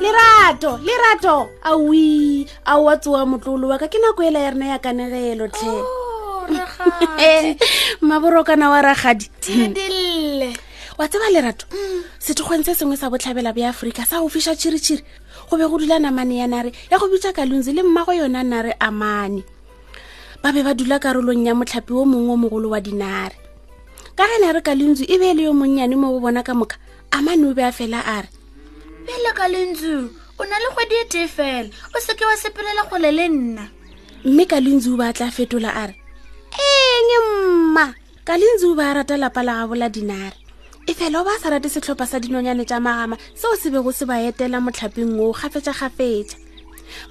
lerato lerato awi a wa tsoa motlolo wa ka ke nako ela ya rena ya kanegelo tlhe oh, eh, maborokana wa ragadi wa tseba lerato mm. sethokgweng se sengwe sa botlhabela bja aforika sa go fiša tšhiritšhiri go be go dula namane ya nare ya go bitsa kalunzi le mmago yona nare amane ba be ba dula karolong ya motlhapi wo mongwe o mogolo wa dinare ka ge ne re ka lentsu e be e le yo monnyane mo go bona ka moka amane o be a fela a re bjale ka lentsu o na le kgwedi e tee fela o seke wa sepelela kgole le nna mme ka lentsu o ba tla fetola a re eng mma ka lentsu o ba rata lapa la gabola dinare e fela o ba sa rate setlhopha sa dinonyane tša magama seo se bego se ba etela motlhapeng oo gafetša-gafetša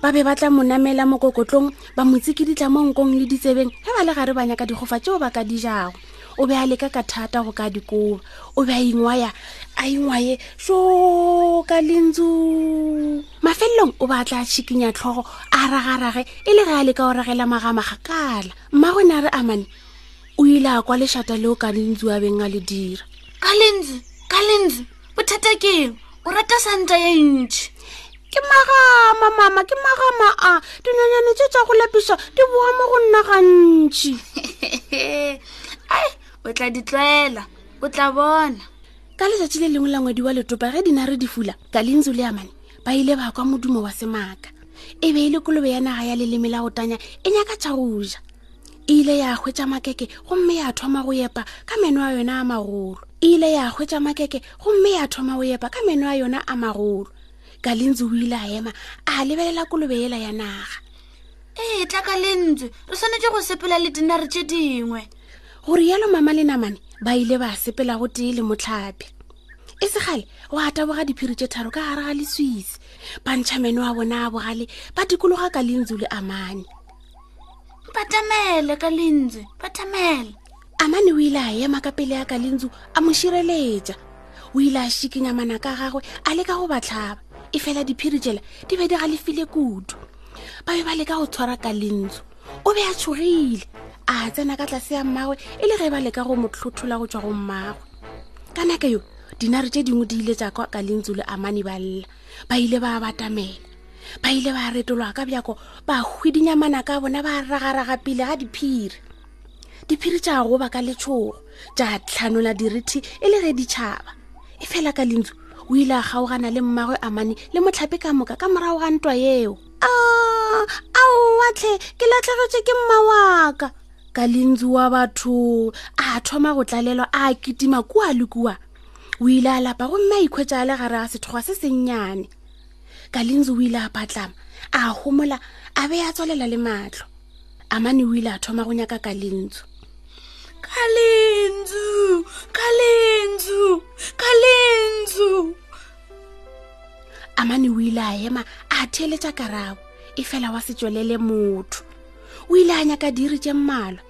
ba be ba tla mo namela mokokotlong ba mo tsikiditla mo nkong le ditsebeng ge ba le gare ba nyaka dikgofa tšeo ba ka di jago o be a leka ka thata go ka dikoba o be a ingwaya a ingwaye so ka lentsu mafelelong o ba tla tšhikinya tlhogo a ragarage e le ge a leka go ragela magamagakala mmago ne a re amane o ile a kwa lešata leo ka lentsu a beng a le dira ka lentsu ka lentsu bothata ke eng o rata santa ye ntšhi ke magama mama ke magama a dinonyane tse tsa go lepisa di boa mo go nna gantši ai o tla di tlwaela o tla bona ka letsatsi le lengwe la ngwadi wa letopa ge dinare di fula kalintso le amane ba ile ba kwa modumo wa semaka e be e le kolobe ya naga ya leleme la go tanya e nyaka tšhagoja e ile ya hwetša makeke gomme ya thoma go epa ka meno a yona a magolo e ile ya hwetša makeke gomme ya thoma go epa ka meno a yona a magolo ka lentsi o ile a ema a lebelela kolobe ela ya naga ee tla ka lentswe re tshwanetse go sepela le dinare tše dingwe go rialo mama le namane ba ile ba sepela go tee le motlhapi e segale o a taboga diphiri tše tharo ka gare ga leswise ba ntšha meno a bona a bogale ba dikologa ka lentsu le amane batamele ka lentswe batamele amane o ile a ema ka pele ya ka lentsu a mo šireletša o ile a šikinya manaka a gagwe a leka go ba tlhaba e fela diphiri tšela di be di galefile kudu ba be ba leka go tshwara ka lentsu o be a tshogile a tsena ka tlase ya mmagwe e le ge ba leka go mo tlhothola go tswa go mmagwe ka naka yo dinare tše dingwe di ile tša kwa ka lentsu le amane ba lla ba ile ba batamela ba ile ba retolwa ka bjako ba hwidinyamana ka bona ba ragaraga pele ga diphiri diphiri tša go ba ka letšhogo tša tlhanola dirithi e le ge ditšhaba e fela ka lentsu o ile a kgaogana le mmagwe amane le motlhape ka moka ka morago ga ntwa eo aowatlhe ke latlhegetswe ke mma waka ka lentsu wa batho a thoma go tlalelwa a kitima kua le kua o ile a lapa gomme a ikhwetša a le gare ga sethokgwa se sennyane ka lentse o ile a patlama a homola a be a tswalela le matlho a mane o ile a thoma go nyaka ka lentsu ka lentsu ka lentsu ka lentsu a mane o ile a ema a theeletša karabo e fela wa se tswelele motho o ile a nyaka diri tše mmalwa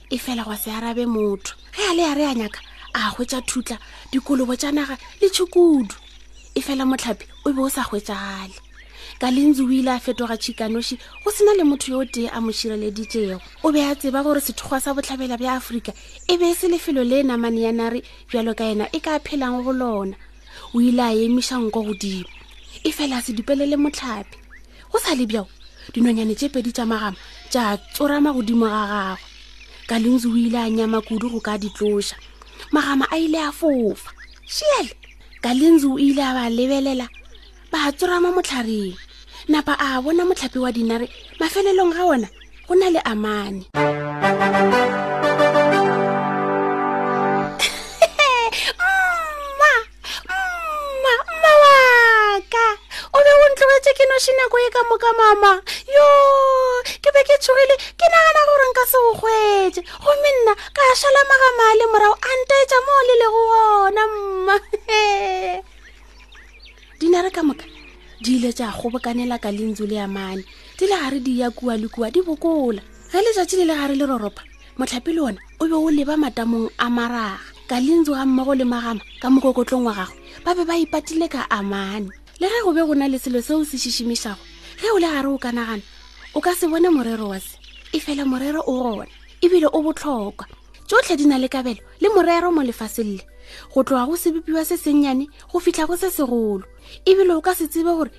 e fela gwa se arabe motho ge a le ya re a nyaka a hwetša thutla dikolobo tša naga le tšhukudu e fela motlhapi o be o sa hwetšagale ka lentsi o ile a fetoga tšhikanoši go sena le motho yo o tee a mo šireleditšego o be a tseba gore sethokgwa sa botlhabela bja aforika e be e se lefelo le namane ya nare bjalo ka yena e ka phelang go lona o ile a emiša nko godimo e fela a se dupelele motlhapi go sa le bjao dinonyane tše pedi tša magama tša tsorama godimo ga gagwe ka lentsi o ile a nyama kudu go ka di tloša magama a ile a fofa šiele ka lentsi o ile a ba lebelela ba tsorama motlhareng napa a bona motlhapi wa dinare mafelelong ga ona go na le amane mma mma wa ka o be o ntlogetše ke noši nako e ka moka mama yo ke be ke tshogile ke nagana gore nka se go kgwetse gomme nna ka šala magamaale morago a ntaetša moo le lego gona mma dinare ka moka di ile tša kgobokanela ka lentsu le ya mane di le gare di ya kua le kua di bokola ge letšatši le le gare le roropa motlhapi le ona o be o leba matamong a maraga ka lentso ga mmogo le magama ka mokokotlong wa gagwe ba be ba ipatile ka amane le ge go be go na le selo seo se šišimišago ge o le gare o ka nagana o ka se bone morero wa se e fela morero o gona ebile o botlhokwa tsotlhe di na le kabelo le morero mo lefaseng le go tloga go sebipiwa se sennyane go fitlha go se segolo ebile o ka se tsebe gore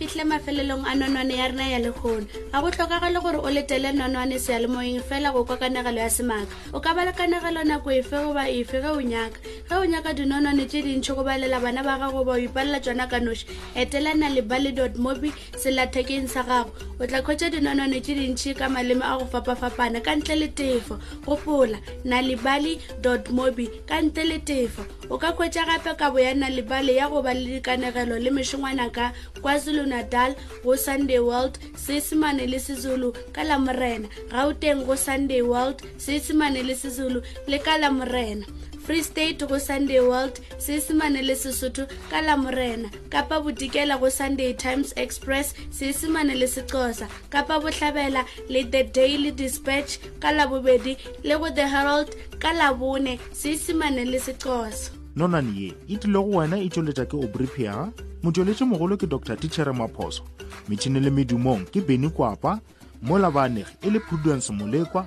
fitlhe mafelelong a nonwane ya rena ya lekgono ga go tlhokagale gore o letele nonwane sealemoyeng fela go kwa kanegelo ya semaka o ka ba le kanegelo nako efe goba efe ge o nyaka ge o nyaka dinonwane tse dintšhi go balela bana ba gago ba o ipalela tsona ka noši etelana le bally dot mobi selathekeng sa gago o tla kgwetsa dinonwane tse dintšhi ka maleme a go fapafapana ka ntle le tefo gopola na le bally dot mobi ka ntle le tefo o ka kwetša gape kabo ya nalebale ya go ba le dikanegelo le mešongwana ka kwazulu-natal go sunday world seesemane le sezulu ka la morena gauteng go sunday world seesemane le sezulu le ka la morena free state go sunday world seesemane le sesotho ka la morena kapa bodikela go sunday times express seesemane le sexosa kapa bohlabela le the daily dispatch ka labobedi le go the herald ka labone seisemane le sexoso nonane ye e tlile go wena e tšweletša ke obripia motšweletši mogolo ke dr tichere maphoso metšhini le medumong ke beny kwapa mola baanegi e le prudence molekwa